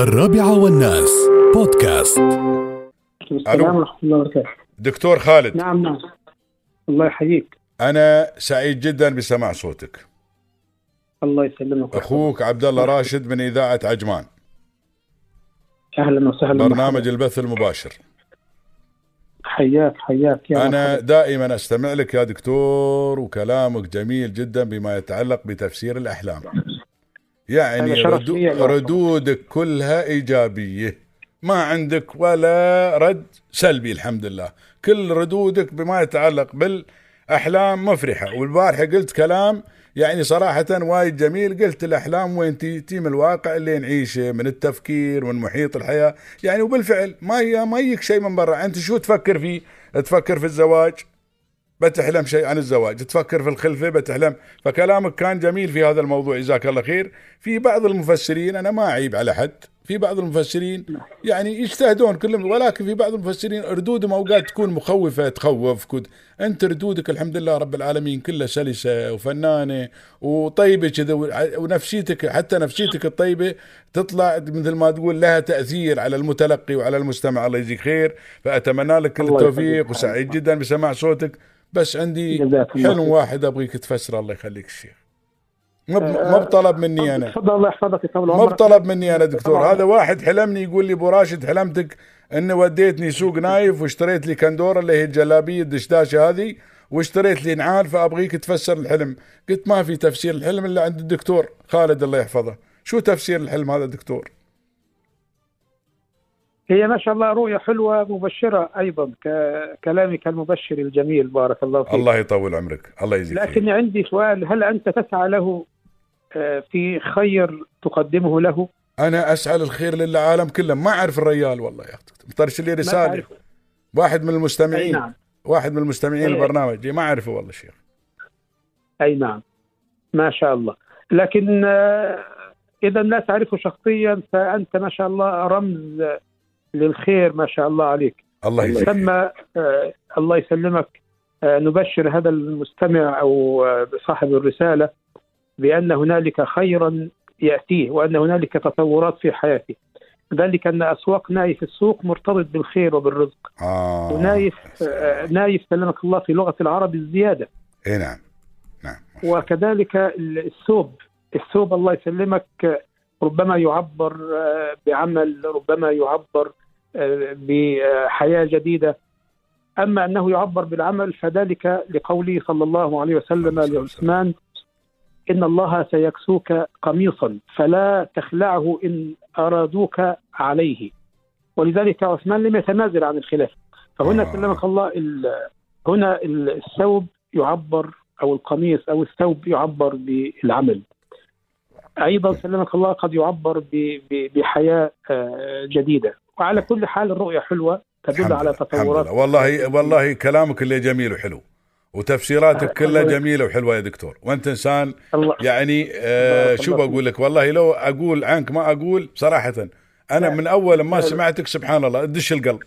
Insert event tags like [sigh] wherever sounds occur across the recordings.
الرابعة والناس. بودكاست. السلام ورحمة الله وبركاته. دكتور خالد. نعم نعم. الله يحييك. أنا سعيد جدا بسماع صوتك. الله يسلمك. أخوك عبد الله راشد من إذاعة عجمان. أهلا وسهلا. برنامج البث المباشر. حياك حياك يا أنا مرحبا. دائما أستمع لك يا دكتور وكلامك جميل جدا بما يتعلق بتفسير الأحلام. يعني ردو. ردودك كلها إيجابية. ما عندك ولا رد سلبي الحمد لله. كل ردودك بما يتعلق بالأحلام مفرحة. والبارحة قلت كلام يعني صراحة وايد جميل. قلت الأحلام وين تي من الواقع اللي نعيشه من التفكير من محيط الحياة. يعني وبالفعل ما هي ما يجيك شيء من برا. أنت شو تفكر فيه؟ تفكر في الزواج بتحلم شيء عن الزواج. تفكر في الخلفة بتحلم فكلامك كان جميل في هذا الموضوع. جزاك الله خير. في بعض المفسرين أنا ما أعيب على حد. في بعض المفسرين يعني يجتهدون كلهم ولكن في بعض المفسرين ردودهم اوقات تكون مخوفة تخوف كد أنت ردودك الحمد لله رب العالمين كلها سلسة وفنانة وطيبة كذا ونفسيتك حتى نفسيتك الطيبة تطلع مثل ما تقول لها تأثير على المتلقي وعلى المستمع الله يجزيك خير فأتمنى لك كل التوفيق. وسعيد جدا بسماع صوتك بس عندي حلم. واحد أبغيك تفسره الله يخليك الشيخ مو بطلب مني أنا. تفضل الله يحفظك يطول مو عمرك. بطلب مني أنا دكتور. هذا واحد حلمني يقول لي أبو راشد حلمتك إني وديتني سوق نايف واشتريت لي كندورة اللي هي الجلابية الدشداشة هذه واشتريت لي نعال فأبغيك تفسر الحلم. قلت ما في تفسير الحلم إلا عند الدكتور خالد الله يحفظه. شو تفسير الحلم هذا دكتور؟ هي ما شاء الله رؤية حلوة مبشرة أيضا ككلامك المبشر الجميل بارك الله فيك. الله يطول عمرك. الله يجزيك. لكن عندي سؤال هل أنت تسعى له في خير تقدمه له؟ أنا اسعى للخير للعالم كله. ما أعرف الرجال والله يا أختي. مطرش لي رسالة؟ واحد من المستمعين. نعم. واحد من المستمعين أي. البرنامج ما أعرفه والله شيخ. أي نعم. ما شاء الله. لكن آه، إذا لا تعرفه شخصيا فأنت ما شاء الله رمز للخير ما شاء الله عليك. الله خير. ثم آه، الله يسلمك. آه، نبشر هذا المستمع أو آه، صاحب الرسالة بأن هنالك خيرا يأتيه وأن هنالك تطورات في حياته. ذلك أن أسواق نايف السوق مرتبط بالخير وبالرزق. آه. ونايف آه، نايف سلمك الله في لغة العرب الزيادة. اي نعم. نعم وكذلك الثوب. الثوب الله يسلمك ربما يعبر آه، بعمل ربما يعبر آه، بحياة جديدة. أما أنه يعبر بالعمل فذلك لقوله صلى الله عليه وسلم لعثمان إن الله سيكسوك قميصا فلا تخلعه إن أرادوك عليه. ولذلك عثمان لم يتنازل عن الخلافة فهنا آه. سلمك الله ال- هنا الثوب يعبر أو القميص أو الثوب يعبر بالعمل. أيضا سلمك الله قد يعبر بحياة آه، جديدة. وعلى كل حال الرؤية حلوة تدل على تطورات لله. والله والله كلامك اللي جميل وحلو. وتفسيراتك آه، كلها جميلة وحلوة يا دكتور. وأنت إنسان الله يعني آه شو بقول لك؟ والله لو أقول عنك ما أقول صراحة أنا لا. من أول ما لا. سمعتك سبحان الله تدش القلب.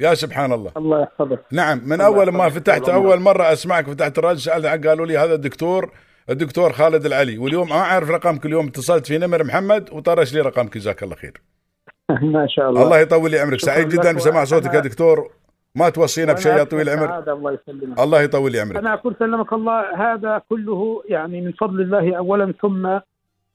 يا سبحان الله. الله يحفظك. نعم من أول ما. فتحت. أول مرة أسمعك فتحت الراديو سألت قالوا لي هذا الدكتور الدكتور خالد العلي. واليوم ما أعرف رقمك اليوم اتصلت في نمر محمد وطرش لي رقمك. جزاك الله خير. [laughs] ما شاء الله. الله يطول لي عمرك. سعيد جدا بسماع صوتك يا دكتور. ما توصينا بشيء يا طويل العمر. الله يسلمك. الله يطول لي عمرك. أنا أقول سلمك الله هذا كله يعني من فضل الله أولا ثم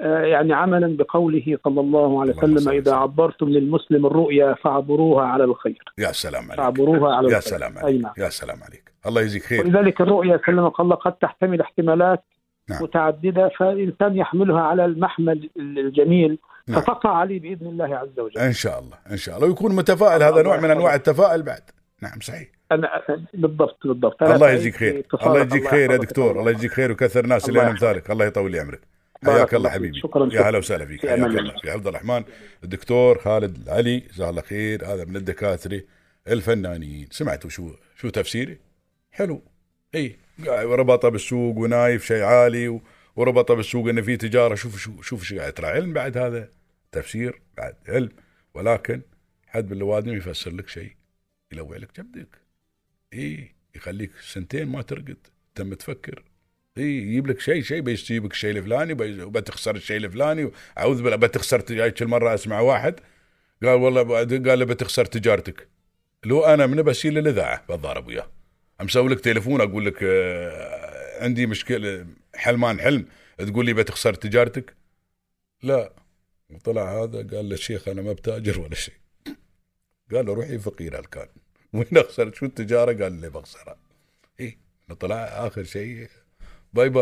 آه، يعني عملا بقوله صلى الله عليه وسلم وسلم. عبرتم للمسلم الرؤيا فاعبروها على الخير. يا سلام عليك. فاعبروها على يا الخير. سلام أي عليك. نعم. يا سلام عليك. الله يجزيك خير. ولذلك الرؤيا سلمك الله قد تحتمل احتمالات نعم. متعددة فالإنسان يحملها على المحمل الجميل نعم. فتقع عليه بإذن الله عز وجل. إن شاء الله إن شاء الله. ويكون متفائل هذا نوع من. أنواع التفاؤل بعد. نعم صحيح. أنا بالضبط بالضبط. الله يجزيك خير. الله يجزيك خير يا. دكتور. الله يجزيك خير وكثر ناس اللي. امثالك الله يطول لي عمرك حياك الله. حبيبي. شكراً، يا. هلا وسهلا فيك. في حياك الله. في عبد الرحمن الدكتور خالد العلي جزاه الله خير. هذا من الدكاترة الفنانين. سمعتوا شو شو تفسيري؟ حلو. اي ربطه بالسوق ونايف شيء عالي وربطه بالسوق إنه في تجارة. شوف شو شوف شو قاعد ترى علم بعد هذا تفسير بعد علم. ولكن حد باللوادم يفسر لك شيء. يلوع لك كبدك اي يخليك سنتين ما ترقد تم تفكر. اي يجيب لك شيء شيء بيجيبك الشيء الفلاني وبتخسر الشيء الفلاني أعوذ بالله بتخسر جايك المره أسمع واحد قال والله قال له بتخسر تجارتك. لو أنا من بشيل الاذاعه بتضارب وياه مسوي لك تليفون أقول لك آه، عندي مشكلة حلمان حلم تقول لي بتخسر تجارتك؟ لا. طلع هذا قال له الشيخ أنا ما بتاجر ولا شيء. قال له روحي فقير هالكان؟ [laughs] وين أخسر؟ شو التجارة؟ قال لي بخسرها اي طلع آخر شيء. باي باي.